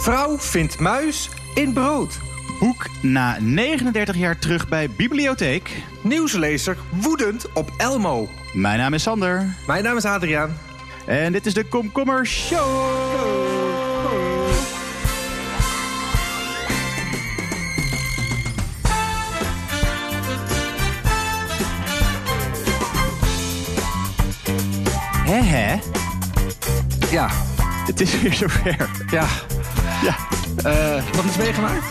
Vrouw vindt muis in brood. Hoek na 39 jaar terug bij Bibliotheek. Nieuwslezer woedend op Elmo. Mijn naam is Sander. Mijn naam is Adriaan. En dit is de Komkommer Show. Hè hè? Ja, Het is weer zover. ja. Ja. Eh, nog iets meegemaakt?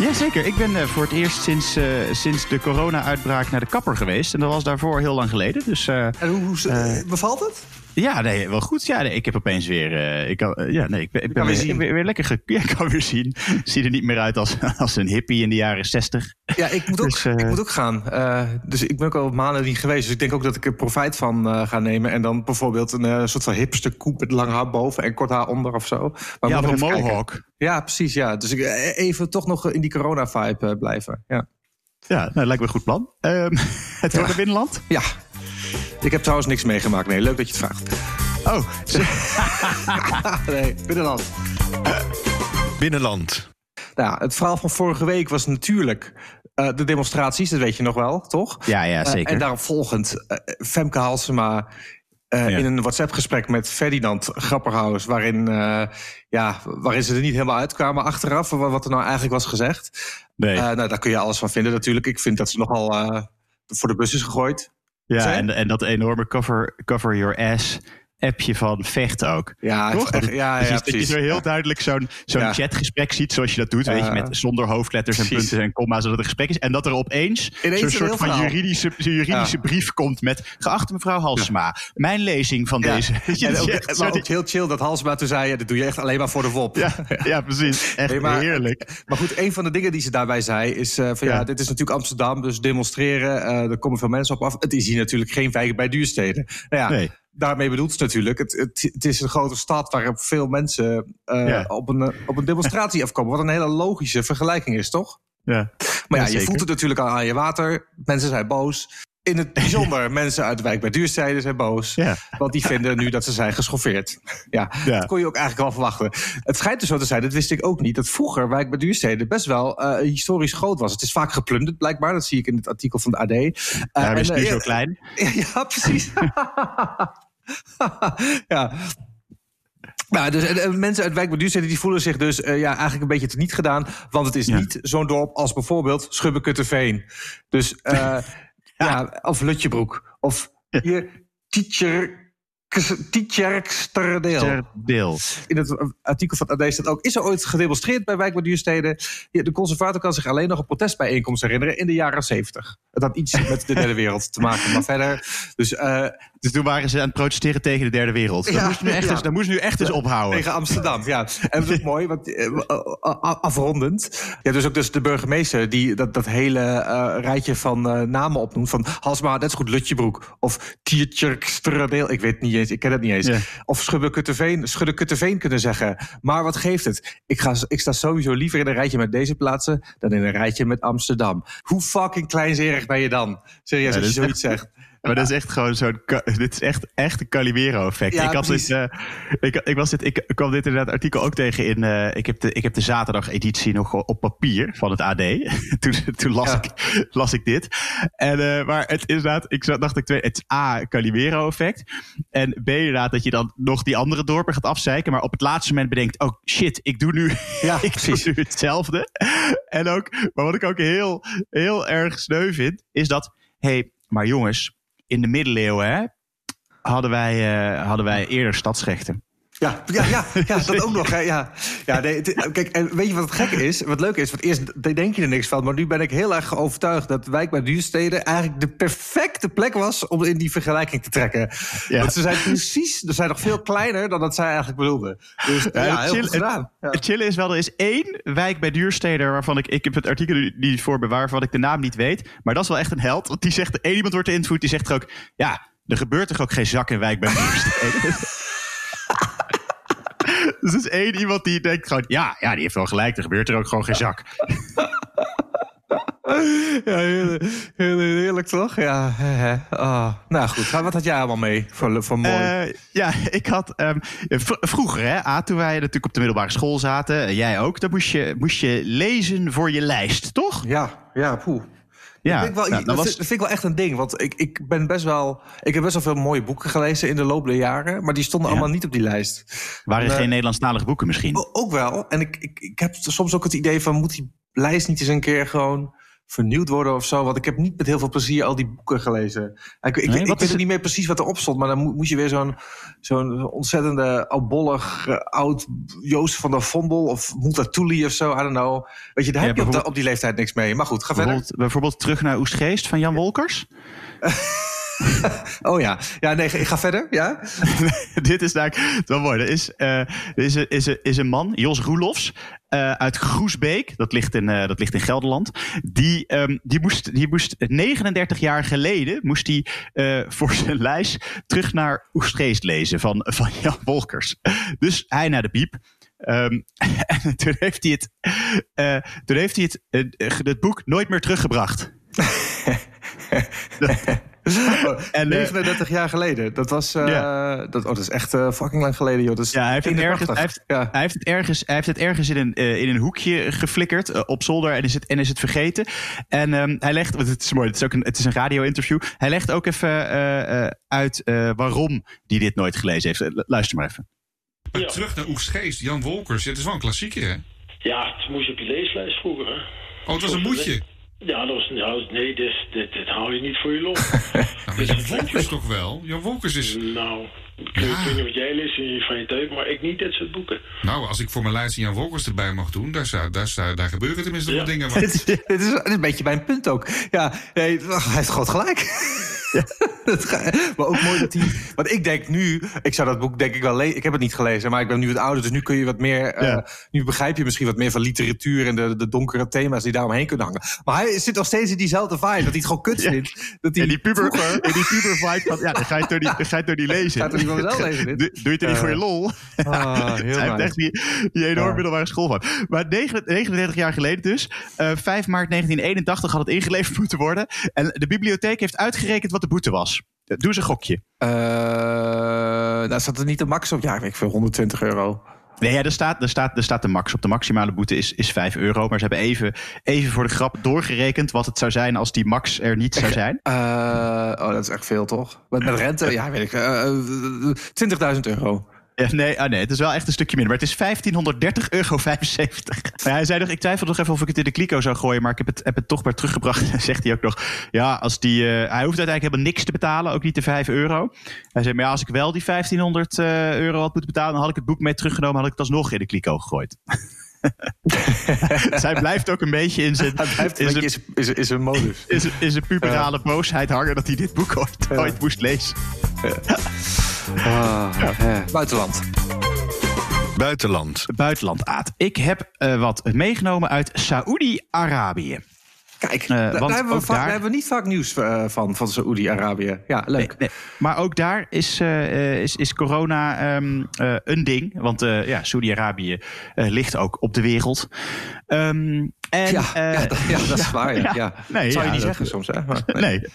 Jazeker, ik ben eh, voor het eerst sinds, eh, sinds de corona-uitbraak naar de kapper geweest. En dat was daarvoor heel lang geleden. Dus En hoe, hoe bevalt het? ja, nee, wel goed. Ja, nee, ik heb opeens weer. ik kan, ja, nee, ik ben, ik ben kan weer, weer zien. weer, weer lekker. Ge- ja, ik kan weer zien. Zie er niet meer uit als, als een hippie in de jaren 60. Ja, ik moet ook, Dus, ik moet ook gaan. Dus ik ben ook al maanden niet geweest. Dus ik denk ook dat ik er profijt van ga nemen. En dan bijvoorbeeld een soort van hipster koep met lang haar boven en kort haar onder of zo. Maar ja, of een mohawk. Ja, precies. Ja. Dus ik, eh, even toch nog in die corona-vibe eh, blijven. Ja. Ja, nou, lijkt me een goed plan. Ehm, het Ja. wordt een binnenland. ja. Ik heb trouwens niks meegemaakt. Nee, leuk dat je het vraagt. Oh, nee, binnenland. Binnenland. Nou, ja, het verhaal van vorige week was natuurlijk eh, de demonstraties. Dat weet je nog wel, toch? ja, ja, zeker. en daarop volgend Femke Halsema eh, Ja. in een WhatsApp-gesprek met Ferdinand Grapperhaus... Waarin, eh, ja, waarin ze er niet helemaal uitkwamen achteraf... wa- wat er nou eigenlijk was gezegd. nee. Eh, nou, daar kun je alles van vinden natuurlijk. Ik vind dat ze nogal voor de bus is gegooid. ja, en, en dat enorme cover, cover your ass appje van Vecht ook. Ja, Toch? echt- ja, Dus ja, dat je zo heel duidelijk zo'n zo'n Ja. chatgesprek ziet zoals je dat doet, weet je, met zonder hoofdletters en punten en komma's, zodat het een gesprek is. En dat er opeens zo'n een soort van juridische, juridische brief komt met geachte mevrouw Halsema, mijn lezing van deze. Je, En ook, je echt maar zo ook heel chill dat Halsema toen zei... Ja, dat doe je echt alleen maar voor de WOP. ja, ja, precies. Echt Nee, maar- heerlijk. Maar goed, een van de dingen die ze daarbij zei is eh, van ja. Ja. dit is natuurlijk Amsterdam, dus demonstreren, eh, er komen veel mensen op af. Het is hier natuurlijk geen wijk bij duursteden. Nou ja, Nee. Daarmee bedoelt ze natuurlijk, het, het, het is een grote stad waar veel mensen eh, Ja. op, een, op een demonstratie afkomen. Wat een hele logische vergelijking is, toch? Ja. Maar ja, Ja, je voelt het natuurlijk al aan je water. Mensen zijn boos. In het bijzonder, mensen uit de wijk bij duursteden zijn boos. Ja. Want die vinden nu dat ze zijn geschoffeerd. Ja, Ja. dat kon je ook eigenlijk wel verwachten. Het schijnt dus zo te zijn, dat wist ik ook niet... dat vroeger wijk bij duursteden best wel eh, historisch groot was. Het is vaak geplunderd blijkbaar. Dat zie ik in het artikel van de AD. Eh, Daarom is nu eh, zo klein. ja, precies. ja. Nou, dus en, en mensen uit wijk bij duursteden die voelen zich dus eh, ja, eigenlijk een beetje teniet gedaan. Want het is Ja. niet zo'n dorp als bijvoorbeeld Schubbekutteveen. Dus, eh, ja. of Lutjebroek. Of hier, Tietjer... Tietjerksterdeel. Ter deel. In het artikel van AD staat ook... is er ooit gedemonstreerd bij wijk bij duursteden? Ja, de conservator kan zich alleen nog een protestbijeenkomst herinneren... in de jaren zeventig. Het had iets met de derde wereld te maken. Maar verder... Dus eh, Dus toen waren ze aan het protesteren tegen de derde wereld. Dat moest nu echt, ja. eens, dat moest nu echt eens ophouden. Tegen Amsterdam, ja. En dat is ook mooi, want eh, eh, afrondend. Ja, dus ook dus de burgemeester die dat, dat hele rijtje van namen opnoemt. Van Halsma, net zo goed Lutjebroek. Of Tiertjerkstradeel, ik weet het niet eens, ik ken het niet eens. Of Schuddekutteveen kunnen zeggen. Maar wat geeft het? Ik, ga, ik sta sowieso liever in een rijtje met deze plaatsen... dan in een rijtje met Amsterdam. Hoe fucking kleinzerig ben je dan? Serieus, Ja, als je zoiets zegt. Maar dat is echt gewoon zo'n. Dit is echt, echt een Calimero-effect. Ja, ik, had dit, eh, ik, ik, was dit, ik kwam dit inderdaad artikel ook tegen in. eh, ik, heb de, ik heb de zaterdag-editie nog op papier van het AD. toen toen las, Ja. ik, las ik dit. En, eh, maar het is inderdaad, ik dacht ik twee. Het is A, Calimero-effect. En B, inderdaad, dat je dan nog die andere dorpen gaat afzeiken. Maar op het laatste moment bedenkt: oh shit, ik doe nu, Ja, ik precies. doe nu hetzelfde. En ook, maar wat ik ook heel, heel erg sneu vind, is dat. hey, maar jongens, in de middeleeuwen hadden, wij, eh, hadden wij eerder stadsrechten. Ja, ja, ja, ja, dat ook nog. Hè, ja. Ja, nee, het- kijk, en weet je wat het gekke is? Wat leuk is, want eerst denk je er niks van... maar nu ben ik heel erg overtuigd dat Wijk bij Duursteden... eigenlijk de perfecte plek was om in die vergelijking te trekken. Ja. Want ze zijn precies, ze zijn nog veel kleiner dan dat zij eigenlijk bedoelden. Dus ja, het heel chill- goed gedaan. Ja. Het chillen is wel, er is één wijk bij Duurstede waarvan ik... Ik heb het artikel niet voor me waarvan ik de naam niet weet. Maar dat is wel echt een held. Want die zegt, één iemand wordt geïnterviewd, die zegt er ook... Ja, er gebeurt toch ook geen zak in wijk bij Duurstede? dus er is één iemand die denkt gewoon... Ja, ja, die heeft wel gelijk, er gebeurt er ook gewoon geen zak. Ja, heerlijk toch? Ja. Oh. Nou goed, wat had jij allemaal mee voor, voor mooi? Eh, ja, ik had ehm, vroeger, hè, A, toen wij natuurlijk op de middelbare school zaten, jij ook, dan moest je, moest je lezen voor je lijst, toch? ja, ja, poeh. Ja, dat, vind ik wel, nou, vind, was, dat vind ik wel echt een ding. Want ik, ik ben best wel. Ik heb best wel veel mooie boeken gelezen in de loop der jaren. Maar die stonden Ja. allemaal niet op die lijst. waren Nee. geen Nederlandstalige boeken misschien? Ook wel. En ik, ik, ik heb soms ook het idee van... moet die lijst niet eens een keer gewoon vernieuwd worden of zo? Want ik heb niet met heel veel plezier al die boeken gelezen. Ik, ik, Nee, ik wat weet ook niet meer precies wat erop stond... maar dan moet, moet je weer zo'n zo'n ontzettende albollig eh, oud Joost van der Vondel... of Multatuli of zo, I don't know. Weet je, daar Ja, heb je op, de- bijvoorbeeld- op die leeftijd niks mee. Maar goed, ga verder. Bijvoorbeeld, bijvoorbeeld terug naar Oestgeest van Jan Wolkers. Oh ja, ja nee, ik ga verder, ja? Dit is daar wel mooi. Er is, eh, er is, een, is, een, is een man, Jos Roelofs, eh, uit Groesbeek. Dat ligt in, eh, dat ligt in Gelderland. Die, ehm, die, moest, die moest 39 jaar geleden moest die, voor zijn lijst terug naar Oestgeest lezen van, van Jan Wolkers. Dus hij naar de piep. Ehm, en toen heeft hij het, toen heeft hij het, het boek nooit meer teruggebracht. En, eh, 39 jaar geleden. Dat was, eh, dat, oh, dat is echt eh, fucking lang geleden, joh. Dat is Ja, hij heeft, het ergens, hij, 81. heeft, Ja. hij, heeft het ergens, hij heeft het ergens in een, eh, in een hoekje geflikkerd op zolder en is het, en is het vergeten. En ehm, hij legt, want het is mooi, het is ook een, het is een radio-interview. Hij legt ook even eh, eh, uit eh, waarom hij dit nooit gelezen heeft. Luister maar even. Maar Ja. terug naar Oegstgeest, Jan Wolkers. Ja, het is wel een klassieker, hè? Ja, het moest je op je leeslijst vroeger, hè? Oh, het was een moedje. Ja, dat was... Nou, nee, dit, dit, dit hou je niet voor je lol. Nou, maar Jan Wolkers toch wel? Jan Wolkers is... nou, ik weet Ja. weet niet wat jij leest in je vrije tijd, maar ik niet dit soort boeken. Nou, als ik voor mijn lijst Jan Wolkers erbij mag doen... daar, zou, daar, zou, daar gebeuren tenminste Ja. wat dingen. Maar... dit, is, dit, is, een beetje mijn punt ook. Ja, nee, hij heeft gewoon gelijk. Dat ga- maar ook mooi dat hij... Want ik denk nu... Ik zou dat boek denk ik wel lezen. Ik heb het niet gelezen, maar ik ben nu wat ouder. Dus nu kun je wat meer... eh, nu begrijp je misschien wat meer van literatuur... en de, de donkere thema's die daaromheen kunnen hangen. Maar hij zit nog steeds in diezelfde vibe. Dat hij het gewoon kut Ja. vindt. Dat hij En die puber, vroeger- en die puber vibe van, ja, dan ga je het door die, dan ga je het door die lezen. Ga je het door die van mezelf lezen, dit? Doe, doe je het er niet voor je lol? Ah, heel Hij heeft echt die, die enorm middelbare school van. Maar 39 39 jaar geleden dus, eh 5 maart 1981 had het ingeleverd moeten worden. En de bibliotheek heeft uitgerekend wat de boete was. Doe eens een gokje. Daar staat er niet de max op. Ja, ik vind 120 euro. Nee, ja, er, staat, er, staat, er staat de max op. De maximale boete is, is 5 euro. Maar ze hebben even, even voor de grap doorgerekend wat het zou zijn als die max er niet zou zijn. Eh, oh, dat is echt veel, toch? Met, met rente, ja, weet ik. eh, eh, 20.000 euro. Ja, nee, ah, nee, het is wel echt een stukje minder. Maar het is 1530,75 euro. Maar hij zei nog, ik twijfel nog even of ik het in de kliko zou gooien. Maar ik heb het, heb het toch maar teruggebracht. En zegt hij ook nog, ja, als die, eh, hij hoeft uiteindelijk helemaal niks te betalen. Ook niet de 5 euro. Hij zei, maar ja, als ik wel die 1500 eh, euro had moeten betalen... dan had ik het boek mee teruggenomen. had ik het alsnog in de kliko gegooid. Zij blijft ook een beetje in zijn, Hij heeft in een zijn, is, is, is modus. in zijn, in zijn puberale boosheid hangen... dat hij dit boek ooit, ooit moest lezen. Buitenland. Buitenland. Buitenland, Aad. Ik heb eh, wat meegenomen uit Saoedi-Arabië. Kijk, daar, want hebben we ook vaak, daar- daar hebben we niet vaak nieuws eh, van, van Saoedi-Arabië. Ja, leuk. Nee, nee. Maar ook daar is, eh, eh, is, is corona ehm, eh, een ding. Want eh, ja, Saudi-Arabië eh, ligt ook op de wereld. Ehm, en, Ja, eh, ja, dat, ja, dat is waar. Ja, ja. ja. Nee, Zou je ja, niet dat- zeggen soms, hè? Maar, nee.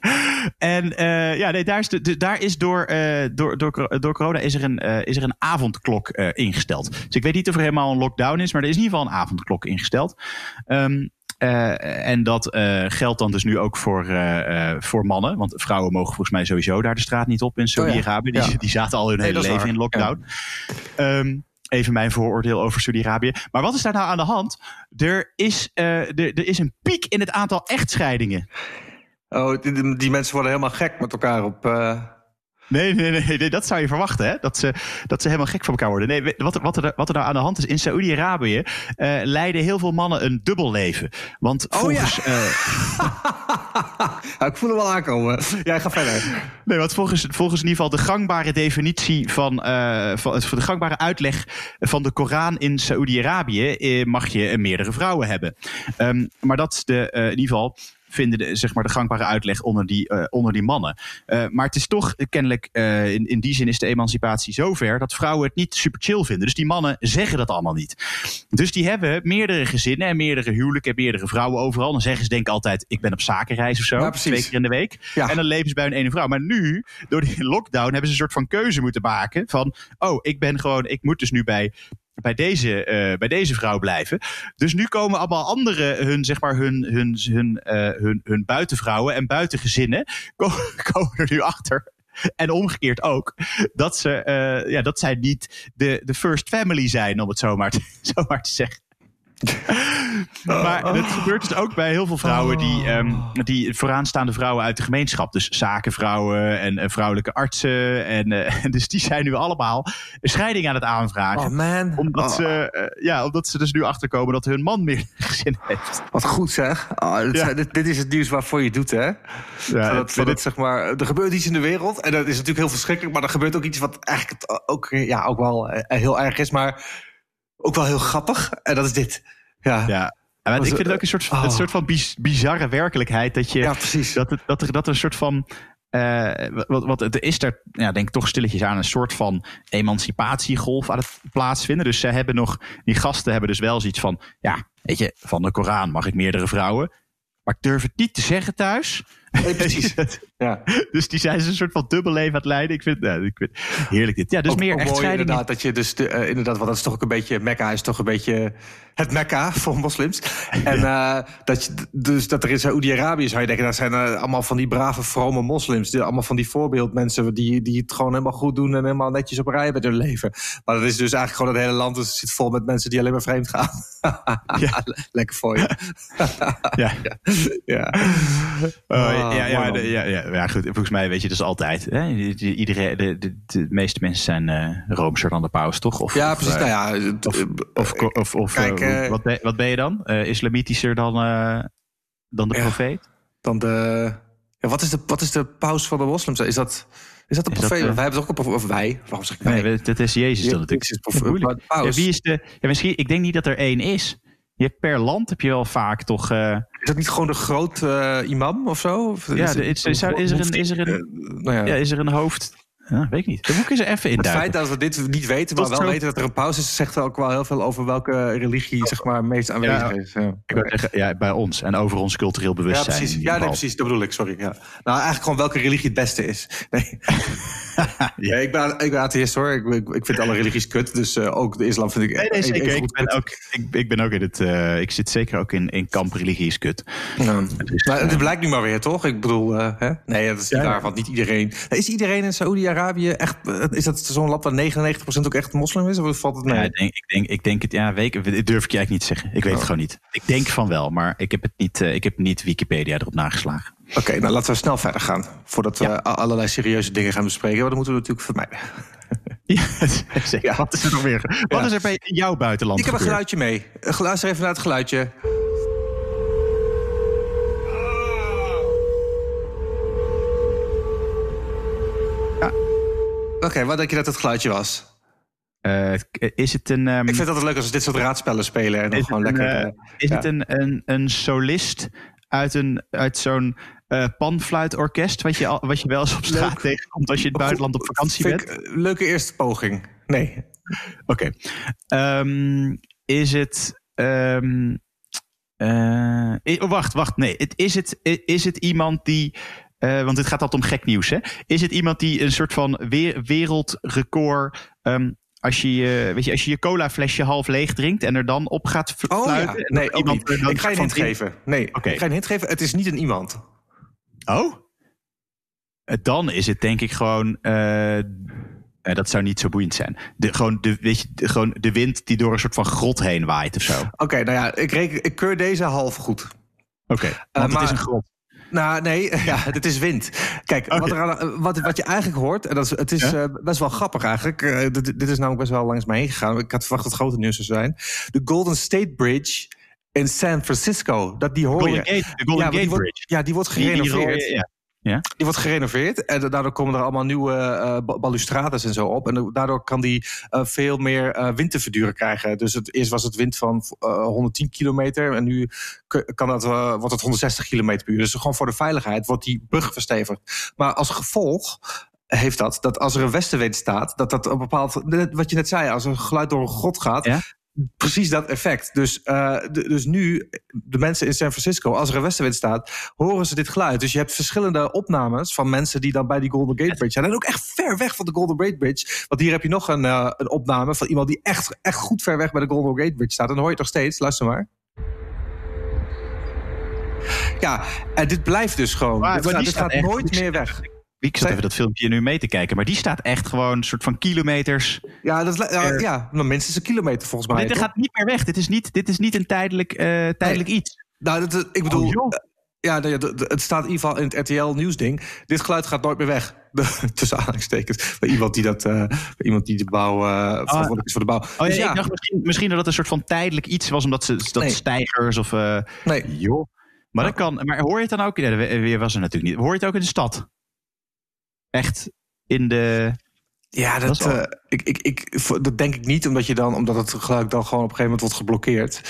En eh, ja, nee, daar is, de, de- daar is door, eh, door, door, door corona is er een, eh, is er een avondklok ingesteld. Dus ik weet niet of er helemaal een lockdown is, maar er is in ieder geval een avondklok ingesteld. Ehm, eh, en dat geldt dan dus nu ook voor, voor mannen. Want vrouwen mogen volgens mij sowieso daar de straat niet op in Saudi-Arabië. Die, ja. die zaten al hun Nee, hele leven waar. in lockdown. Ehm, even mijn vooroordeel over Saudi-Arabië. Maar wat is daar nou aan de hand? Er is, er, er is een piek in het aantal echtscheidingen. Oh, die, mensen worden helemaal gek met elkaar op... eh, Nee, nee, nee, nee, dat zou je verwachten, hè? Dat ze, dat ze helemaal gek van elkaar worden. Nee, wat, wat, er, wat er nou aan de hand is, in Saoedi-Arabië eh, leiden heel veel mannen een dubbel leven. Want Oh, ja. volgens, eh, ja, ik voel hem wel aankomen. Jij gaat verder. nee, want volgens, volgens in ieder geval de gangbare definitie van, eh, van, de gangbare uitleg van de Koran in Saoedi-Arabië, mag je meerdere vrouwen hebben. Ehm, maar dat is de, in ieder geval. Vinden de, zeg maar, de gangbare uitleg onder die, eh, onder die mannen. Eh, maar het is toch eh, kennelijk, in, in die zin is de emancipatie zover dat vrouwen het niet super chill vinden. Dus die mannen zeggen dat allemaal niet. Dus die hebben meerdere gezinnen en meerdere huwelijken en meerdere vrouwen overal. Dan zeggen ze denk ik altijd, ik ben op zakenreis of zo. Ja, twee keer in de week. Ja. En dan leven ze bij hun ene vrouw. Maar nu, door die lockdown, hebben ze een soort van keuze moeten maken. Van, oh, ik ben gewoon, ik moet dus nu bij, bij, deze, eh, bij deze vrouw blijven. Dus nu komen allemaal andere, hun, zeg maar, hun, hun, hun, eh, hun, hun buitenvrouwen en buitengezinnen, ko- komen er nu achter. En omgekeerd ook. Dat, ze, eh, ja, dat zij niet de, de first family zijn, om het zo maar te, zo maar te zeggen. Maar dat gebeurt dus ook bij heel veel vrouwen die, ehm, die vooraanstaande vrouwen uit de gemeenschap. Dus zakenvrouwen en eh, vrouwelijke artsen. En, eh, dus die zijn nu allemaal scheiding aan het aanvragen. Oh man. omdat, Oh, ze, eh, ja, omdat ze dus nu achterkomen dat hun man meer gezin heeft. Wat goed zeg. Oh, dit, Ja. dit, dit is het nieuws waarvoor je doet, hè? Ja, Zodat, zodat, zeg maar, er gebeurt iets in de wereld. En dat is natuurlijk heel verschrikkelijk. Maar er gebeurt ook iets wat eigenlijk ook, ja, ook wel heel erg is. Maar ook wel heel grappig. En dat is dit. Ja, ja. ik vind het ook een soort, oh. een soort van biz- bizarre werkelijkheid. Dat, je, precies. dat, het, dat, er, dat er een soort van. eh, wat, wat, er is er, ja, denk ik toch stilletjes aan een soort van emancipatiegolf aan het plaatsvinden. Dus ze hebben nog, die gasten hebben dus wel zoiets van, ja, weet je, van de Koran mag ik meerdere vrouwen. Maar ik durf het niet te zeggen thuis. Nee, precies. Ja. dus die zijn ze een soort van dubbel leven aan het leiden. Ik vind, nou, ik vind heerlijk dit. Ja, dus ook, meer ook mooi echtscheidingen. inderdaad dat je dus de, eh, inderdaad, want dat is toch ook een beetje Mekka is toch een beetje het Mekka voor moslims. En eh, dat je dus dat er in Saoedi-Arabië zou je denken, dat zijn eh, allemaal van die brave vrome moslims, die allemaal van die voorbeeldmensen die die het gewoon helemaal goed doen en helemaal netjes op rij met hun leven. Maar dat is dus eigenlijk gewoon het hele land dus het zit vol met mensen die alleen maar vreemd gaan. Ja. Lekker voor je. Ja. ja. Oh, ja, ja, ja, ja, ja, goed. Volgens mij weet je dus altijd. Hè? Iedereen, de, de, de meeste mensen zijn eh roomser dan de paus, toch? Of, Ja, of, precies. eh, nou ja, het- of, of, of, of Kijk, eh, eh, wat, ben, wat ben je dan? Eh, islamitischer dan, eh, dan de profeet? dan de. Ja, wat, is de wat is de paus van de moslims? Is dat, is dat de Is profeet? eh, wij hebben toch ook een profeet? Of wij? Waarom zeg ik wij? Nee, dat is Jezus dan natuurlijk. Prof- Moeilijk. Ja, wie is de, ja, misschien, ik denk niet dat er één is. Je hebt per land heb je wel vaak toch. Is dat niet gewoon de groot eh, imam of zo? Of Ja, het- de- is- is is er een- is er een- Eh, nou ja. ja, is er een hoofd. Ja, weet ik niet. Dan moet ik eens even Het induiken. feit dat we dit niet weten, maar Tot wel zo- weten dat er een paus is, zegt ook wel heel veel over welke religie zeg maar, meest aanwezig Ja. is. Ja. Ik wou zeggen, ja, bij ons en over ons cultureel Ja, bewustzijn. precies. in Ja, nee, geval. precies. Dat bedoel ik. Sorry. Ja. Nou, eigenlijk gewoon welke religie het beste is. Nee. ja. ik, ben, ik ben atheïst hoor. Ik, ik, ik vind alle religies kut. Dus eh, ook de islam vind ik Nee, nee, zeker. Ik ben ook, ik, ik ben ook in het. eh, ik zit zeker ook in, in kamp religie is kut. Ja. maar het eh, blijkt nu maar weer, toch? Ik bedoel, eh, hè? nee, dat is niet Ja, ja. waar, want niet iedereen... Is iedereen in Saoedi-Arabië echt... eh, Is dat zo'n land waar 99% ook echt moslim is? Of valt het mee? Ja, ik, denk, ik, denk, ik denk het. Ja, weet, durf ik je eigenlijk niet te zeggen. Ik weet het Oh. gewoon niet. Ik denk van wel, maar ik heb het niet. eh, ik heb niet Wikipedia erop nageslagen. Oké, nou laten we snel verder gaan. Voordat we Ja. allerlei serieuze dingen gaan bespreken. Want dan moeten we natuurlijk vermijden. Ja, zeker. Ja. Wat is er nog weer? Wat is er bij jouw buitenland Ik heb een geluidje mee. Luister even naar het geluidje. Oké, wat denk je dat het geluidje was? Eh, is het een. ehm, Ik vind het altijd leuk als we dit soort raadspellen spelen. En dan is gewoon een, lekker... eh, eh, is ja. het een, een, een solist uit, een, uit zo'n panfluitorkest... Wat je, al, wat je wel eens op straat Leuk. tegenkomt als je in het buitenland op vakantie bent? ik, leuke eerste poging. Nee. Oké. Ehm, is het. ehm, oh, wacht, wacht. Nee. Het, is, het, is het iemand die. Eh, want het gaat altijd om gek nieuws, hè? Is het iemand die een soort van we- wereldrecord. ehm, als je, je- weet je, als je je cola flesje half leeg drinkt en er dan op gaat Oh fluiten. ja, en nee, iemand niet. Ik ga je een hint in- geven. Nee, Oké. ik ga een hint geven. Het is niet een iemand. Oh? Eh, Dan is het denk ik gewoon. eh, dat zou niet zo boeiend zijn. De, gewoon, de, weet je, de, gewoon de wind die door een soort van grot heen waait of zo. Oké, Oké, nou ja, ik, reken, ik keur deze half goed. want maar- het is een grot. Nou, nee, ja, het is wind. Kijk, wat, er aan- wat, wat je eigenlijk hoort, en dat is, het is Ja? eh, best wel grappig eigenlijk. Eh, dit, dit is namelijk best wel langs mij heen gegaan. Ik had verwacht dat het grote nieuws zou zijn. De Golden State Bridge in San Francisco. Dat die hoor Golden je. Gate, de Golden ja, Gate wordt, Bridge. ja, die wordt Die- die gerenoveerd. Ja. Die wordt gerenoveerd en daardoor komen er allemaal nieuwe ba- balustrades en zo op. En daardoor kan die eh, veel meer eh, wind te verduren krijgen. Dus het, eerst was het wind van eh, 110 kilometer en nu kan dat, wordt het 160 kilometer per uur. Dus gewoon voor de veiligheid wordt die brug verstevigd. Maar als gevolg heeft dat dat als er een westenwind staat, dat dat een bepaald, wat je net zei, als een geluid door een grot gaat, Ja. Precies dat effect. Dus, eh, de- dus nu, de mensen in San Francisco, als er een westenwind staat, horen ze dit geluid. Dus je hebt verschillende opnames van mensen die dan bij die Golden Gate Bridge zijn. En ook echt ver weg van de Golden Gate Bridge. Want hier heb je nog een, eh, een opname van iemand die echt, echt goed ver weg bij de Golden Gate Bridge staat. En dan hoor je het nog steeds. Luister maar. Ja, en dit blijft dus gewoon. Maar- dit maar gaat, dit gaat nooit meer weg. Ik zat even dat filmpje nu mee te kijken. Maar die staat echt gewoon een soort van kilometers. Ja, dat, is ja, ja, nou, minstens een kilometer volgens mij. Dit toch? gaat niet meer weg. Dit is niet, dit is niet een tijdelijk, eh, tijdelijk iets. Nou, dat, ik bedoel, Oh, joh. eh, ja, het staat in ieder geval in het RTL nieuwsding. Dit geluid gaat nooit meer weg. De- tussen aanhalingstekens. Bij iemand die dat, eh, iemand die de bouw, eh verantwoordelijk is voor de bouw. Oh dus ja, ik dacht misschien, misschien dat het een soort van tijdelijk iets was, omdat ze dat Nee. stijgers of. eh, nee. joh. Maar dat kan. Maar hoor je het dan ook? De- weer was er natuurlijk niet. Hoor je het ook in de stad? Echt in de. Ja, dat, eh, ik, ik, ik, dat denk ik niet, omdat, je dan, omdat het geluid dan gewoon op een gegeven moment wordt geblokkeerd.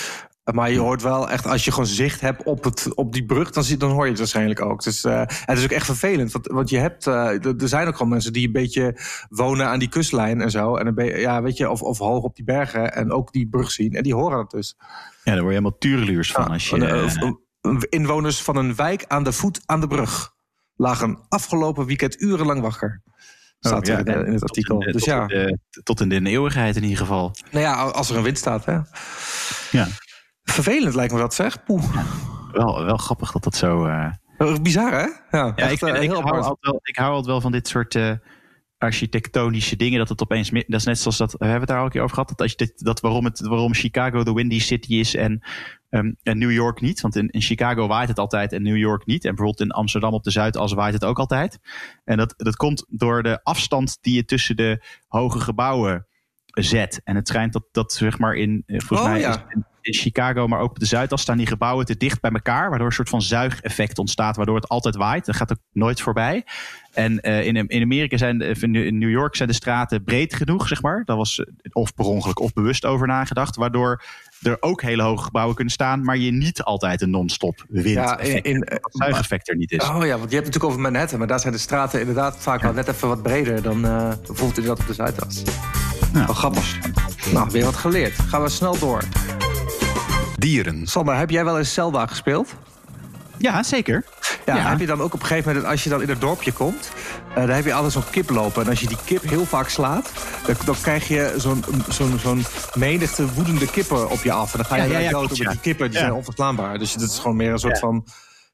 Eh, Maar je hoort wel echt, als je gewoon zicht hebt op, het, op die brug, dan, dan hoor je het waarschijnlijk ook. Dus, eh, het is ook echt vervelend, want, want je hebt, er zijn ook gewoon mensen die een beetje wonen aan die kustlijn en zo. En een ja, weet je, of, of hoog op die bergen en ook die brug zien. En die horen het dus. Ja, daar word je helemaal tureluurs van. Als je, inwoners van een wijk aan de voet aan de brug lagen afgelopen weekend urenlang wakker. Staat oh, ja, er in, in het artikel. in de- dus tot ja, in de- tot in de eeuwigheid in ieder geval. nou ja, als er een wind staat, hè. Ja. Vervelend lijkt me dat, zeg. Poeh. Wel, wel grappig dat dat zo. eh, Eh, Bizar, hè? Ja, Ja, echt, ik, eh, ik, hou altijd wel, ik hou altijd wel van dit soort eh, architectonische dingen. Dat het opeens. Dat is net zoals dat. We hebben het daar al een keer over gehad. Dat, als je dit, dat waarom, het, waarom Chicago de Windy City is en, ehm, en New York niet. Want in, in Chicago waait het altijd en New York niet. En bijvoorbeeld in Amsterdam op de Zuidas waait het ook altijd. En dat, dat komt door de afstand die je tussen de hoge gebouwen zet. En het schijnt dat, dat zeg maar in. eh, Volgens Oh, mij ja. is in, Chicago, maar ook op de Zuidas staan die gebouwen te dicht bij elkaar. Waardoor een soort van zuigeffect ontstaat. Waardoor het altijd waait. Dat gaat ook nooit voorbij. En eh, in, in Amerika zijn, in New York zijn de straten breed genoeg, zeg maar. Daar was eh, of per ongeluk of bewust over nagedacht. Waardoor er ook hele hoge gebouwen kunnen staan, maar je niet altijd een non-stop wind Ja, in, in, dat zuigeffect er niet is. oh ja, want je hebt het natuurlijk over Manhattan, maar daar zijn de straten inderdaad vaak wel net even wat breder dan eh, bijvoorbeeld inderdaad op de Zuidas. Ja. Wel grappig. Nou, weer wat geleerd. Gaan we snel door. Dieren. Sander, heb jij wel eens Zelda gespeeld? Ja, zeker. Ja, Ja. heb je dan ook op een gegeven moment, als je dan in het dorpje komt, eh, dan heb je altijd zo'n kip lopen. En als je die kip heel vaak slaat, dan, dan krijg je zo'n zo'n zo'n menigte woedende kippen op je af. En dan ga je Ja, ja, dood, ja. die kippen die Ja. zijn onverslaanbaar. Dus dat is gewoon meer een soort Ja. van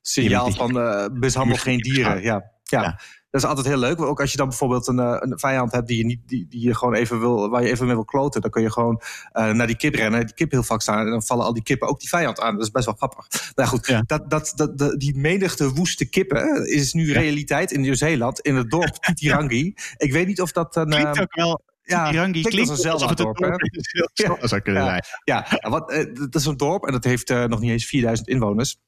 signaal van eh mishandel geen dieren. Ja. Ja. Ja. Dat is altijd heel leuk. Ook als je dan bijvoorbeeld een, eh, een vijand hebt die je, niet, die, die je gewoon even wil, waar je even mee wil kloten, dan kun je gewoon eh, naar die kip rennen, die kip heel vaak staan en dan vallen al die kippen ook die vijand aan. Dat is best wel grappig. Nou goed, Ja. dat, dat, dat, dat- die menigte woeste kippen is nu realiteit in Nieuw-Zeeland, in het dorp Titirangi. Ik weet niet of dat een. Klinkt eh, ook wel. ja, Tirangi klinkt als een Zelda-dorp, hè? dorp zou kunnen Ja. zijn. Ja, wat, eh, dat is een dorp en dat heeft nog niet eens 4000 inwoners.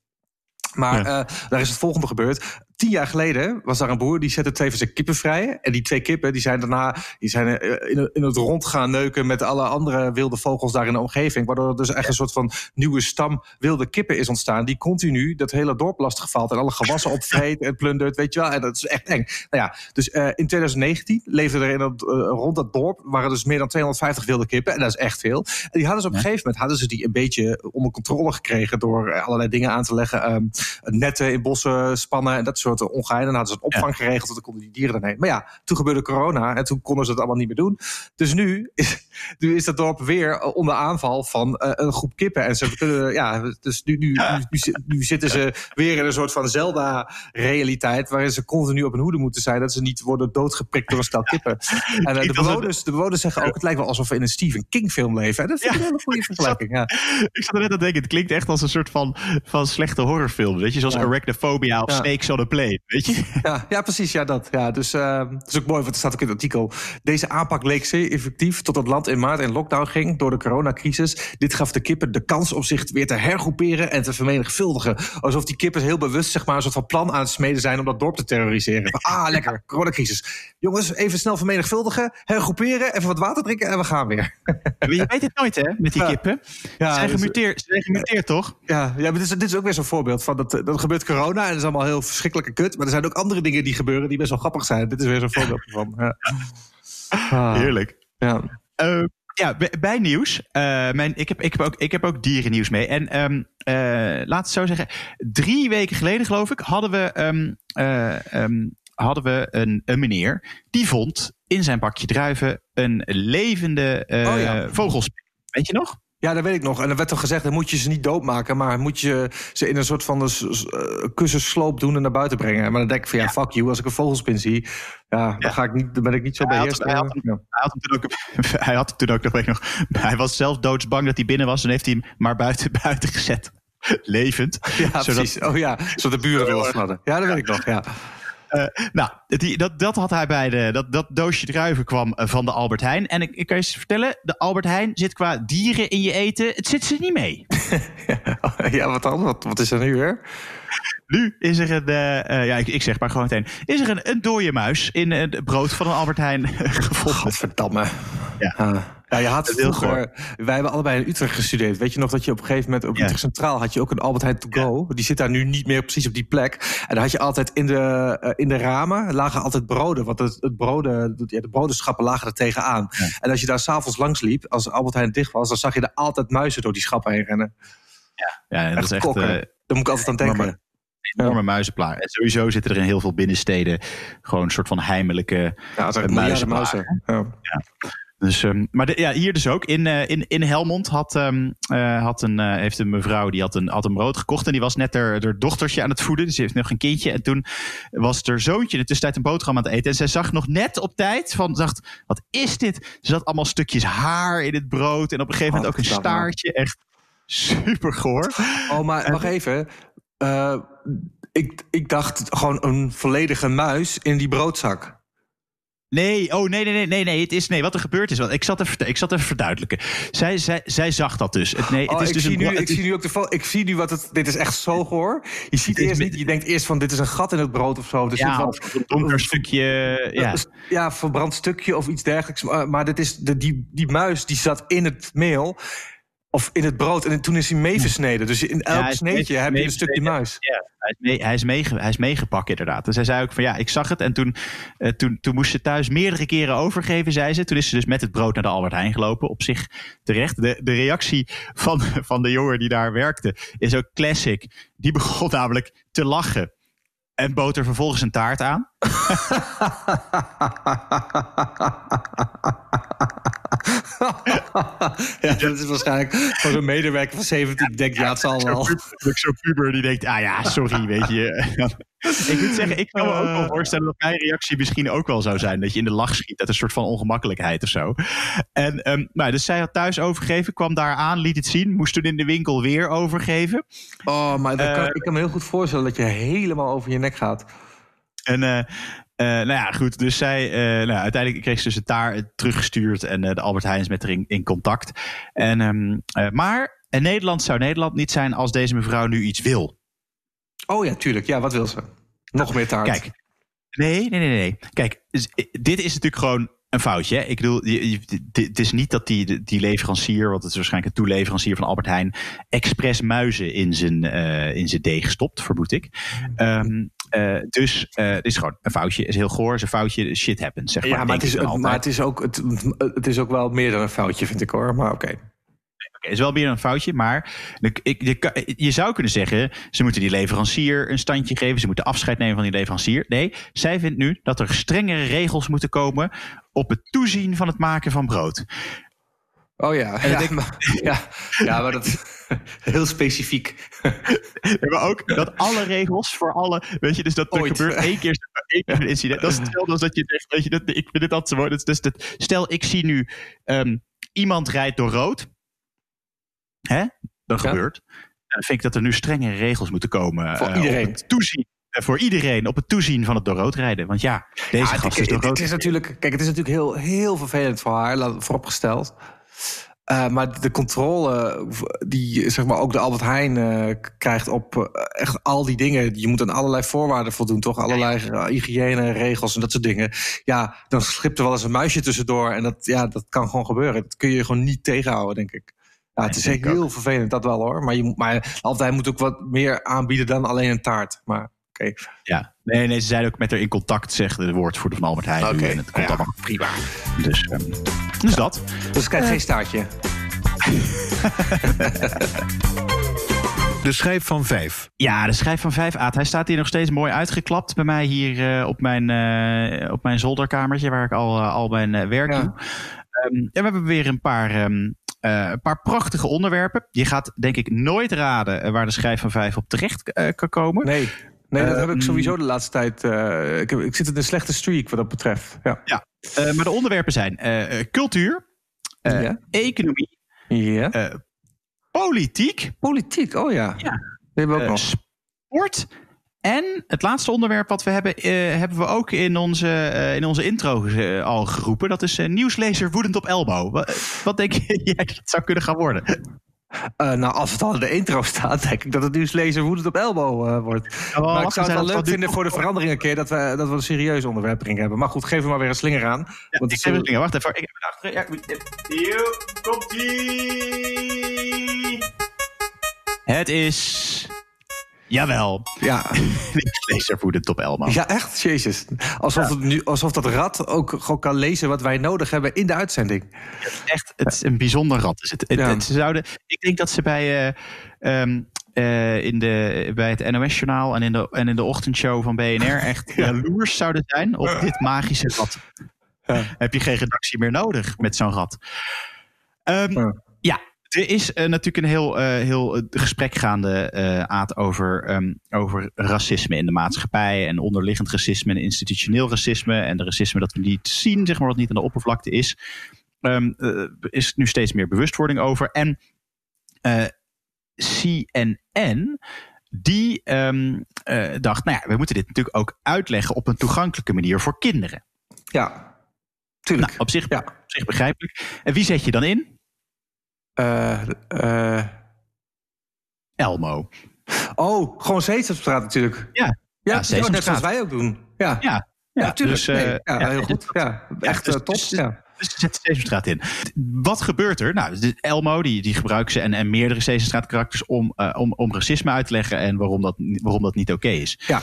Maar daar is het volgende gebeurd. Tien jaar geleden was daar een boer die zette twee van zijn kippen vrij. En die twee kippen die zijn daarna die zijn eh, in, het rond gaan neuken met alle andere wilde vogels daar in de omgeving. Waardoor er dus echt een soort van nieuwe stam wilde kippen is ontstaan. Die continu dat hele dorp lastig valt. En alle gewassen opvreet en plundert. Weet je wel. En dat is echt eng. Nou ja, dus eh, in 2019 leefden er in dat, eh, rond dat dorp waren dus meer dan 250 wilde kippen. En dat is echt veel. En die hadden ze op een gegeven moment hadden ze die een beetje onder controle gekregen. Door allerlei dingen aan te leggen. ehm, netten in bossen spannen en dat soort ongein. Dan hadden ze een opvang geregeld. En dan konden die dieren erheen. Maar ja, toen gebeurde corona. En toen konden ze het allemaal niet meer doen. Dus nu is, nu is dat dorp weer eh, onder aanval van eh, een groep kippen. En ze kunnen, ja, dus nu, nu, nu, nu zi- nu zitten ze weer in een soort van Zelda-realiteit. Waarin ze continu op hun hoede moeten zijn. Dat ze niet worden doodgeprikt door een stel kippen. En eh, de, bewoners, de bewoners zeggen ook: het lijkt wel alsof we in een Stephen King-film leven. En dat vind ik Ja. een hele goede vergelijking. Ja. Ik zat er net aan te denken, het klinkt echt als een soort van, van slechte horrorfilm. Weet je, zoals. Arachnophobia of Ja. Snakes on a Plane. Weet je? Ja, ja, precies. Ja, dat. Ja, dus uh, dat is ook mooi, want er staat ook in het artikel. Deze aanpak leek zeer effectief tot het land in maart in lockdown ging door de coronacrisis. Dit gaf de kippen de kans om zich weer te hergroeperen en te vermenigvuldigen. Alsof die kippen heel bewust zeg maar, een soort van plan aan het smeden zijn om dat dorp te terroriseren. Ah, lekker, coronacrisis. Jongens, even snel vermenigvuldigen, hergroeperen, even wat water drinken en we gaan weer. Je weet het nooit, hè, met die Ja. kippen. Ja, Ze zijn dus- gemuteerd, ze zijn gemuteerd toch? Ja, ja maar dit is, dit is ook weer zo'n voorbeeld van dat, dat gebeurt corona en dat is allemaal heel verschrikkelijk kut. Maar er zijn ook andere dingen die gebeuren die best wel grappig zijn. Dit is weer zo'n voorbeeld ervan. Ja. Ah, Heerlijk. Ja. Eh, ja, bij, bij nieuws. eh, mijn, ik, heb, ik, heb ook, ik heb ook dierennieuws mee. En ehm eh, laat het zo zeggen. Drie weken geleden, geloof ik, hadden we, ehm, eh, hadden we een, een meneer. die vond in zijn bakje druiven een levende Oh ja. vogelspin. Weet je nog? Ja, dat weet ik nog. En er werd toch gezegd, dan moet je ze niet doodmaken, maar moet je ze in een soort van een s- eh, kussensloop doen en naar buiten brengen. Maar dan denk ik van ja, fuck you, als ik een vogelspin zie, ja, dan, ga ik niet, dan ben ik niet zo had- beheerst. hij had. Hij had toen ook, hij had hem toen ook nog. Hij was zelf doodsbang dat hij binnen was. En heeft hij hem maar buiten, buiten gezet. Levend. Ja, Zodat- precies. Oh ja, zodat de buren erg. hadden. Ja, dat weet ik nog, ja. Nou, die, dat, dat had hij bij de. Dat, dat doosje druiven kwam eh, van de Albert Heijn. En ik, ik kan je eens vertellen: de Albert Heijn zit qua dieren in je eten. Het zit ze niet mee. Ja, wat dan? Wat, wat is er nu weer? Nu is er een. eh, ja, ik, ik zeg maar gewoon meteen. Is er een, een dode muis in het brood van een Albert Heijn gevonden? Godverdamme. Ja. Ja, je had vroeger... Wij hebben allebei in Utrecht gestudeerd. Weet je nog dat je op een gegeven moment... op Ja. Utrecht Centraal had je ook een Albert Heijn To Go. Die zit daar nu niet meer precies op die plek. En dan had je altijd in de, eh, in de ramen... lagen altijd broden. Want het, het broden, de, ja, de brodenschappen lagen er tegenaan. En als je daar s'avonds langs liep... als Albert Heijn dicht was... dan zag je er altijd muizen door die schappen heen rennen. Ja, en dat is echt. eh, Daar moet ik altijd aan denken. enorme- enorme muizenplaag. En sowieso zitten er in heel veel binnensteden. gewoon een soort van heimelijke. Ja, muizenplaag. muizen. Ja. Dus, ehm, maar de- ja, hier dus ook. In, eh, in, in Helmond had, ehm, eh, had een, eh, heeft een mevrouw die had een, had een brood gekocht. En die was net haar, haar dochtertje aan het voeden. Dus ze heeft nog een kindje. En toen was haar zoontje in de tussentijd een boterham aan het eten. En zij zag nog net op tijd van, dacht, wat is dit? Ze had allemaal stukjes haar in het brood. En op een gegeven moment ook een staartje. Echt super goor. Oh, maar wacht even. Ik, ik dacht gewoon een volledige muis in die broodzak. Nee, oh nee, nee, nee, nee, nee. Het is nee. Wat er gebeurd is, want ik zat even, ik zat even verduidelijken. Zij, zij, zij zag dat dus. Het, nee, het Oh, is ik, dus zie een nu, ik is- zie nu ook de Ik zie nu wat het. Dit is echt zo goor. Je ziet eerst, niet- je denkt eerst van dit is een gat in het brood of zo. Zit ja, of een donker stukje. Ja. ja, verbrand stukje of iets dergelijks. Maar, maar dit is de, die, die muis die zat in het meel. Of in het brood. En toen is hij meeversneden. Dus in elk hij is sneetje mee- heb je een stukje muis. Ja, hij is, mee, hij, is meege, hij is meegepakt inderdaad. En zij zei ook van ja, ik zag het. En toen, eh, toen, toen moest ze thuis meerdere keren overgeven, zei ze. Toen is ze dus met het brood naar de Albert Heijn gelopen. Op zich terecht. De, de reactie van, van de jongen die daar werkte is ook classic. Die begon namelijk te lachen. En bood er vervolgens een taart aan. ja, dat is waarschijnlijk voor een medewerker van 17. Die denkt, ja, het zal wel. Zo'n zo puber die denkt, ah ja, sorry, weet je. Ik moet zeggen, ik kan me ook wel voorstellen dat mijn reactie misschien ook wel zou zijn. Dat je in de lach schiet uit een soort van ongemakkelijkheid of zo. En ehm, nou, dus zij had thuis overgegeven, kwam daar aan, liet het zien. Moest toen in de winkel weer overgeven. Oh, maar dat kan, Eh, ik kan me heel goed voorstellen dat je helemaal over je nek gaat. En eh, eh, nou ja, goed. Dus zij, eh, nou, uiteindelijk kreeg ze dus het daar teruggestuurd. En eh, de Albert Heijn is met haar in, in contact. En, ehm, eh, maar in Nederland zou Nederland niet zijn als deze mevrouw nu iets wil. Oh ja, tuurlijk. Ja, wat wil ze? Nog meer taart. Kijk, nee, nee, nee, nee. Kijk, dus, eh, dit is natuurlijk gewoon een foutje. Hè? Ik bedoel, het is niet dat die, die leverancier, want het is waarschijnlijk een toeleverancier van Albert Heijn, expres muizen in zijn, eh, in zijn deeg stopt, vermoed ik. Ehm, eh, dus het is gewoon een foutje. Het is heel goor, het is een foutje. Shit happens, zeg maar. Ja, maar het, is, maar het, is ook, het, het is ook wel meer dan een foutje, vind ik hoor. Maar oké. Is wel meer een foutje, maar je, zou kunnen zeggen... ze moeten die leverancier een standje geven... ze moeten afscheid nemen van die leverancier. Nee, zij vindt nu dat er strengere regels moeten komen... op het toezien van het maken van brood. Oh ja. Ja, ik- maar, ja, ja, maar dat is heel specifiek. Maar ook dat alle regels voor alle... Weet je, dus dat er Ooit. gebeurt één keer, één keer een incident. Dat is hetzelfde als dat je zegt... Weet je, dat, ik vind dit altijd zo mooi. Dus dat, stel, ik zie nu... ehm, iemand rijdt door rood. Hè? Dat Ja. gebeurt. En dan vind ik dat er nu strengere regels moeten komen. Voor eh, iedereen. Op het toezien eh, voor iedereen op het toezien van het door rood rijden. Want ja, deze Ja, gast is het- door het is natuurlijk, kijk, het is natuurlijk heel, heel vervelend voor haar, laat- vooropgesteld. Eh, maar de controle die zeg maar, ook de Albert Heijn krijgt op echt al die dingen. Je moet aan allerlei voorwaarden voldoen, toch? Allerlei eh, hygiëneregels en dat soort dingen. Ja, dan schipt er wel eens een muisje tussendoor. En dat, ja, dat kan gewoon gebeuren. Dat kun je gewoon niet tegenhouden, denk ik. Ja, het is echt heel vervelend, dat wel hoor. Maar, je moet, maar Heijn moet ook wat meer aanbieden dan alleen een taart. Maar oké. Ja, nee, nee, ze zijn ook met haar in contact, zegt de woordvoerder van Albert Heijn. Oké, en het komt ja, allemaal prima. Dus, ehm, dus dat. Dus ik krijg geen staartje. De schijf van vijf. Ja, de schijf van 5 Aad. Hij staat hier nog steeds mooi uitgeklapt bij mij hier eh, op, mijn, eh, op mijn zolderkamertje, waar ik al, eh, al mijn eh, werk Ja. doe. Ehm, en we hebben weer een paar, ehm, eh, een paar prachtige onderwerpen. Je gaat denk ik nooit raden eh, waar de schijf van 5 op terecht eh, kan komen. Nee, nee dat heb ik mm. sowieso de laatste tijd. ik, heb, ik zit in een slechte streak wat dat betreft. Ja. Eh, maar de onderwerpen zijn cultuur, Ja. economie, ja. politiek, Politiek, oh ja. Ja. Hebben we ook nog. sport. En het laatste onderwerp wat we hebben, eh, hebben we ook in onze, eh, in onze intro eh, al geroepen. Dat is nieuwslezer woedend op elbow. Wat, wat denk jij dat zou kunnen gaan worden? Nou, als het al in de intro staat, denk ik dat het nieuwslezer woedend op elbow wordt. maar ik zou het wel leuk vinden voor de verandering een keer dat we, dat we een serieus onderwerp erin hebben. Maar goed, geef er maar weer een slinger aan. Ja, want ik heb het dingen. Wacht even. Ik heb achter. Ja, hier komt ie. Het is. Jawel. ja, Nieuwslezer woedend op elbow. ja, echt, jezus. Alsof, het nu, alsof dat rad ook gewoon kan lezen wat wij nodig hebben in de uitzending. echt, het is een bijzonder rad. Is het. Het- Ja. het- ze zouden, ik denk dat ze bij, eh, ehm, eh, in de, bij het NOS-journaal en in, de, en in de ochtendshow van BNR echt jaloers zouden zijn op dit magische rad. Ja. Heb je geen redactie meer nodig met zo'n rad? Ehm, Ja. Er is eh, natuurlijk een heel, eh, heel eh, gesprek gaande, Aad, over, ehm, over racisme in de maatschappij. En onderliggend racisme en institutioneel racisme. En de racisme dat we niet zien, zeg maar, wat niet aan de oppervlakte is. Eh, is nu steeds meer bewustwording over. En CNN, die ehm, eh, dacht, nou ja, we moeten dit natuurlijk ook uitleggen op een toegankelijke manier voor kinderen. Ja, tuurlijk. Nou, op zich, Ja. op zich begrijpelijk. En wie zet je dan in? Eh, eh, Elmo. oh, gewoon Sesamstraat natuurlijk. Ja. Ja, Ja, net zoals wij ook doen. Ja, Ja, ja, tuurlijk. dus, eh, Nee, ja, ja, heel goed. Ja, echt dus- top. dus- ja. Dus zet Sesamstraat in. Wat gebeurt er? Nou, de Elmo die, die gebruikt ze en, en meerdere Sesamstraat karakters om, eh, om, om racisme uit te leggen en waarom dat, waarom dat niet oké is. ja.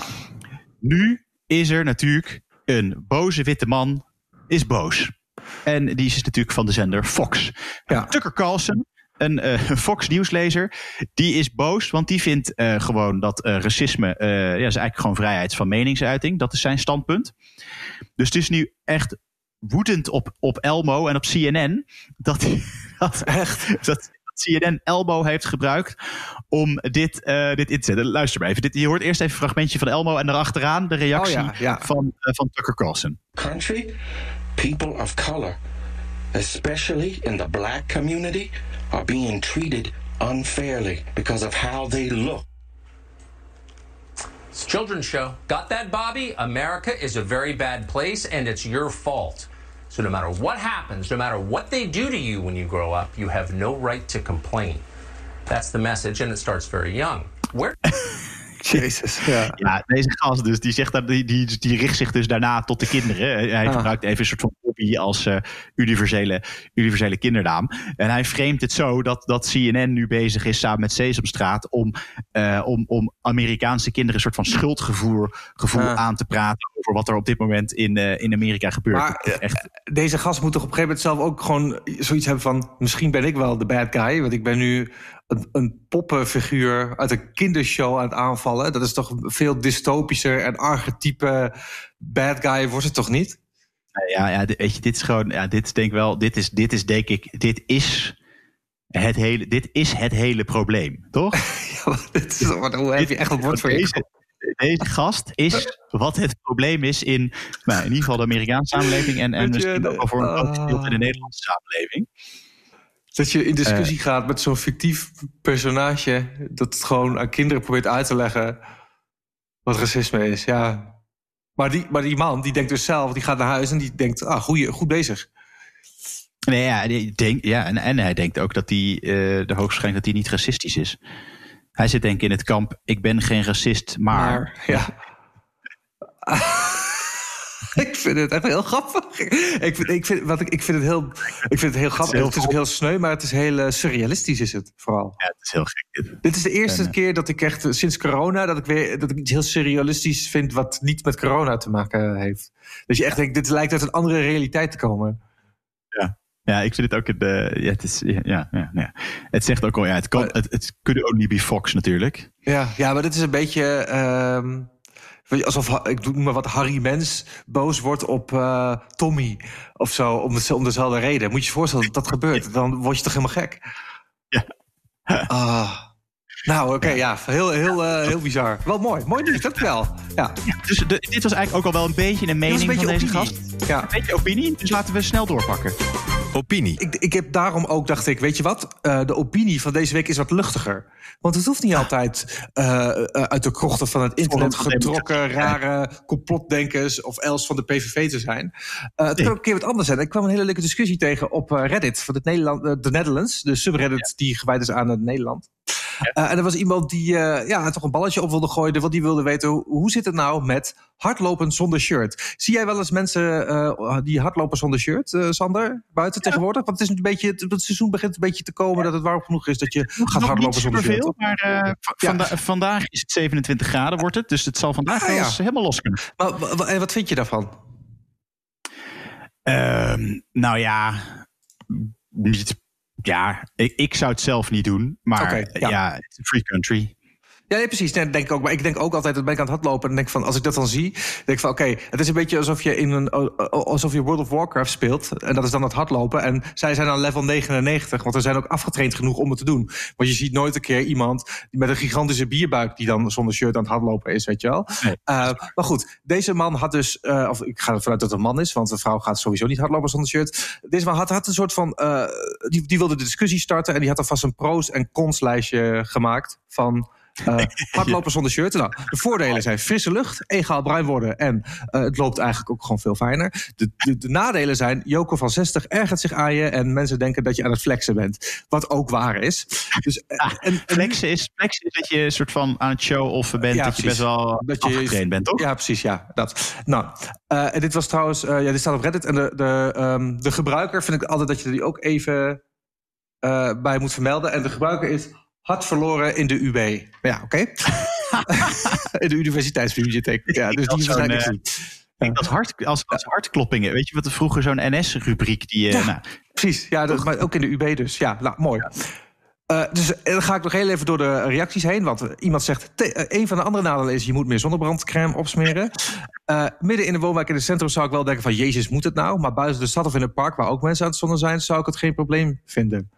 Nu is er natuurlijk een boze witte man is boos. En die is natuurlijk van de zender Fox. Ja. Tucker Carlson, een eh, Fox nieuwslezer, die is boos, want die vindt eh, gewoon dat eh, racisme, eh, ja, is eigenlijk gewoon vrijheid van meningsuiting. Dat is zijn standpunt. Dus het is nu echt woedend op, op Elmo en op CNN dat, dat, Echt? dat CNN Elmo heeft gebruikt om dit, eh, dit in te zetten. Luister maar even. Dit, je hoort eerst even een fragmentje van Elmo en daarachteraan de reactie Oh ja, ja. Van, eh, van Tucker Carlson. country, people of color, especially in the black community, are being treated unfairly because of how they look. It's children's show. Got that, Bobby? America is a very bad place, and it's your fault. So no matter what happens, no matter what they do to you when you grow up, you have no right to complain. That's the message, and it starts very young. Where Jezus. Ja. Ja, deze gast dus, die, zegt dat, die, die, die richt zich dus daarna tot de kinderen. Hij Ah. gebruikt even een soort van hobby als eh, universele, universele kindernaam. En hij framet het zo dat, dat CNN nu bezig is samen met Sesamstraat om, eh, om, om Amerikaanse kinderen een soort van schuldgevoel gevoel Ah. aan te praten over wat er op dit moment in, eh, in Amerika gebeurt. Maar, echt, Deze gast moet toch op een gegeven moment zelf ook gewoon zoiets hebben van... misschien ben ik wel de bad guy, want ik ben nu een, een poppenfiguur uit een kindershow aan het aanvallen. Dat is toch veel dystopischer en archetype bad guy wordt het toch niet? ja, ja, dit- weet je, dit is gewoon, ja, dit is denk ik wel, dit is, dit is denk ik, dit is het hele, dit is het hele probleem, toch? Ja, maar dit is, wat- hoe heb je echt een woord voor je? deze, deze gast is wat het probleem is in, nou, in ieder geval de Amerikaanse samenleving en, en misschien ook wel voor een groot ah. in de Nederlandse samenleving. Dat je in discussie gaat met zo'n fictief personage... dat het gewoon aan kinderen probeert uit te leggen... Wat racisme is, ja. Maar die, maar die man, die denkt dus zelf, die gaat naar huis en die denkt, ah, goeie, goed bezig. Nee, ja, die denkt, ja en, en hij denkt ook dat hij uh, de hoogstwaarschijnlijk dat hij niet racistisch is. Hij zit denk ik in het kamp, ik ben geen racist, maar... Maar, ja. ik vind het echt heel grappig. Ik vind, ik vind, wat ik, ik vind het heel, ik vind het heel grappig. Het is, ook heel sneu, maar het is heel uh, surrealistisch is het vooral. Ja, het is heel gek. Dit, dit is de eerste en, uh, keer dat ik echt sinds corona dat ik weer dat ik iets heel surrealistisch vind wat niet met corona te maken heeft. Dus je echt denkt, dit lijkt uit een andere realiteit te komen. Ja. Ja, ik vind het ook. De, ja, het, is, ja, ja, ja, het zegt ook al, ja, het kan. Het, het could only be Fox natuurlijk. Ja, ja maar dit is een beetje. Um, alsof ik noem maar wat Harry Mens boos wordt op uh, Tommy of zo om, de, om dezelfde reden. Moet je je voorstellen dat dat gebeurt, dan word je toch helemaal gek. Ja. Uh, nou, oké, okay, ja. heel, heel, uh, heel bizar. Wel mooi, mooi nieuws, dat wel. Ja. ja dus de, dit was eigenlijk ook al wel een beetje een mening een beetje van deze opinie. gast. Ja. Een beetje opinie, dus laten we snel doorpakken. Opinie. Ik, ik heb daarom ook, dacht ik, weet je wat? Uh, de opinie van deze week is wat luchtiger. Want het hoeft niet altijd uh, uit de krochten van het internet getrokken, rare complotdenkers of els van de PVV te zijn. Uh, het kan ook een keer wat anders zijn. Ik kwam een hele leuke discussie tegen op Reddit van het Nederland, de Netherlands, de subreddit ja. die gewijd is aan het Nederland. Ja. Uh, en er was iemand die uh, ja, toch een balletje op wilde gooien. Want die wilde weten hoe, zit het nou met hardlopen zonder shirt. Zie jij wel eens mensen uh, die hardlopen zonder shirt, Sander? Buiten ja. tegenwoordig? Want het, is een beetje, het seizoen begint een beetje te komen dat het warm genoeg is dat je gaat hardlopen zonder shirt. Veel, maar vanda vandaag is het 27 graden wordt het. Dus het zal vandaag ah, wel eens helemaal los kunnen. Maar en wat vind je daarvan? Ehm, nou ja, niet ja, ik, ik zou het zelf niet doen. Maar okay, ja, ja free country. Ja, nee, precies. Nee, denk ik ook. Maar ik denk ook altijd, dat ben ik aan het hardlopen. En denk van, als ik dat dan zie, denk ik van, oké, okay, het is een beetje alsof je in een, alsof je World of Warcraft speelt. En dat is dan het hardlopen. En zij zijn dan level 99, want er zijn ook afgetraind genoeg om het te doen. Want je ziet nooit een keer iemand die met een gigantische bierbuik die dan zonder shirt aan het hardlopen is, weet je wel. Nee, uh, maar goed, deze man had dus, uh, of ik ga ervan uit dat het een man is, want een vrouw gaat sowieso niet hardlopen zonder shirt. Deze man had, had een soort van, uh, die, die wilde de discussie starten en die had alvast een pro's en cons lijstje gemaakt van. Uh, hardlopen zonder shirt. Nou, de voordelen zijn frisse lucht, egaal bruin worden en uh, het loopt eigenlijk ook gewoon veel fijner. De, de, de, nadelen zijn, Joko van 60 ergert zich aan je en mensen denken dat je aan het flexen bent. Wat ook waar is. Dus, ah, en, en, flexen, is flexen is dat je een soort van aan het show-offen bent, ja, dat precies. je best wel dat je bent, toch? Ja, precies, ja. Dat. Nou, uh, en dit was trouwens, ja, dit staat op Reddit en de, de, um, de gebruiker vind ik altijd dat je die ook even bij moet vermelden. En de gebruiker is had verloren in de UB. Ja, oké. Okay. in de universiteitsbibliotheek. Ja, dus die waarschijnlijk niet. Als, hart, als, als hartkloppingen. Weet je wat er vroeger zo'n NS-rubriek die. Ja, nou, precies. Ja, dat, maar ook in de UB dus. Ja, nou, mooi. Uh, dus dan ga ik nog heel even door de reacties heen. Want iemand zegt, een van de andere nadelen is... je moet meer zonnebrandcrème opsmeren. Uh, midden in de woonwijk in het centrum zou ik wel denken van... jezus, moet het nou? Maar buiten de stad of in het park... waar ook mensen aan het zonnen zijn... zou ik het geen probleem vinden.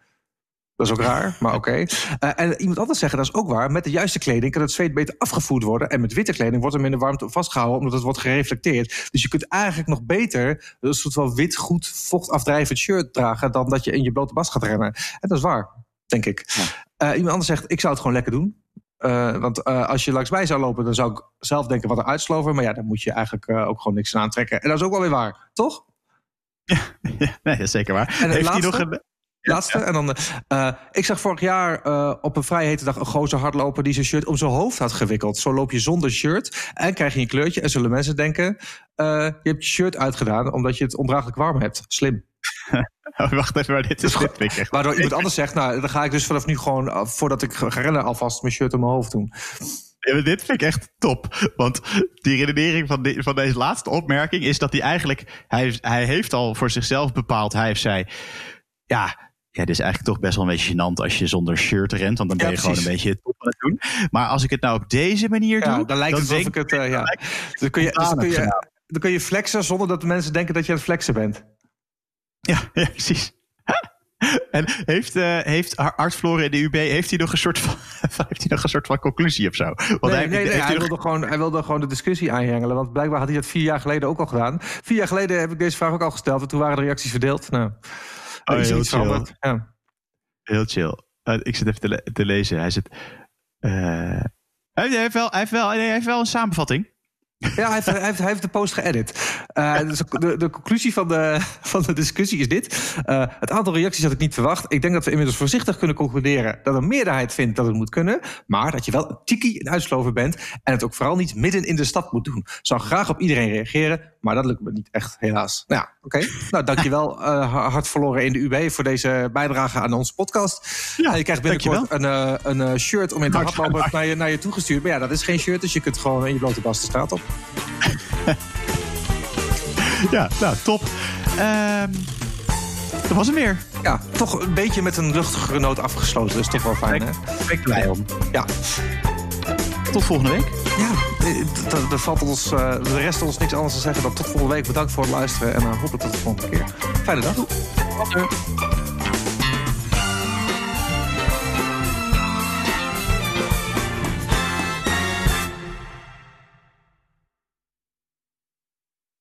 Dat is ook raar, maar oké. Okay. Uh, en iemand anders zeggen, dat is ook waar. Met de juiste kleding kan het zweet beter afgevoerd worden. En met witte kleding wordt hem in de warmte vastgehouden, omdat het wordt gereflecteerd. Dus je kunt eigenlijk nog beter een soort van wit, goed, vochtafdrijvend shirt dragen. dan dat je in je blote bas gaat rennen. En dat is waar, denk ik. Ja. Uh, iemand anders zegt, ik zou het gewoon lekker doen. Uh, want als je langs mij zou lopen, dan zou ik zelf denken wat een uitslover. Maar ja, dan moet je eigenlijk ook gewoon niks aan aantrekken. En dat is ook wel weer waar, toch? Ja, ja nee, dat is zeker waar. En Heeft hij nog een. Laatste. En dan, uh, ik zag vorig jaar uh, op een vrije hete dag een gozer hardloper die zijn shirt om zijn hoofd had gewikkeld. Zo loop je zonder shirt en krijg je een kleurtje. En zullen mensen denken: je hebt je shirt uitgedaan omdat je het ondraaglijk warm hebt. Slim. Oh, wacht even, maar dit is dus. Waardoor iemand anders zegt: Nou, dan ga ik dus vanaf nu gewoon, voordat ik ga rennen, alvast mijn shirt om mijn hoofd doen. Ja, dit vind ik echt top. Want die redenering van, de, van deze laatste opmerking is dat hij eigenlijk. Hij, hij heeft al voor zichzelf bepaald, hij heeft zei. Ja, ja, dit is eigenlijk toch best wel een beetje gênant als je zonder shirt rent. Want dan ben je ja, gewoon een beetje het top aan het doen. Maar als ik het nou op deze manier ja, doe... Dan lijkt het alsof ik het... Uh, ja. Dan kun, je, dus dan, kun je, dan kun je flexen zonder dat de mensen denken dat je aan het flexen bent. Ja, ja precies. En heeft, uh, heeft Art Floren in de UB heeft hij nog een soort van, heeft hij nog een soort van conclusie of zo? Want nee, hij, nee, nee, hij, hij, wilde nog... gewoon, hij wilde gewoon de discussie aanjengelen. Want blijkbaar had hij dat vier jaar geleden ook al gedaan. Vier jaar geleden heb ik deze vraag ook al gesteld. En toen waren de reacties verdeeld. Nou, oh, heel chill. Ja. Heel chill. Uh, ik zit even te, le te, lezen. Hij zit. Uh, Hij heeft wel, hij heeft wel, nee, hij heeft wel een samenvatting. Ja, hij heeft, hij heeft, hij heeft de post geëdit. Uh, dus de, de conclusie van de, van de discussie is dit. Uh, het aantal reacties had ik niet verwacht. Ik denk dat we inmiddels voorzichtig kunnen concluderen... dat een meerderheid vindt dat het moet kunnen... maar dat je wel een tikkie in uitsloven bent... en het ook vooral niet midden in de stad moet doen. Zou graag op iedereen reageren, maar dat lukt me niet echt, helaas. Nou ja, oké. Okay. Nou, dankjewel uh, hard verloren in de UB... voor deze bijdrage aan onze podcast. Ja, je krijgt binnenkort een, een shirt om in te hardlopen naar je, naar je toegestuurd. Maar ja, dat is geen shirt, dus je kunt gewoon in je blote bas de straat op. ja, nou, top. Um, dat was hem weer. Ja, toch een beetje met een luchtige noot afgesloten. Dat is toch wel fijn, hè? Ik blij om. Ja. Tot volgende week. Ja, er valt ons, uh, de rest ons niks anders te zeggen dan tot volgende week. Bedankt voor het luisteren en uh, hopelijk tot de volgende keer. Fijne dag. Tot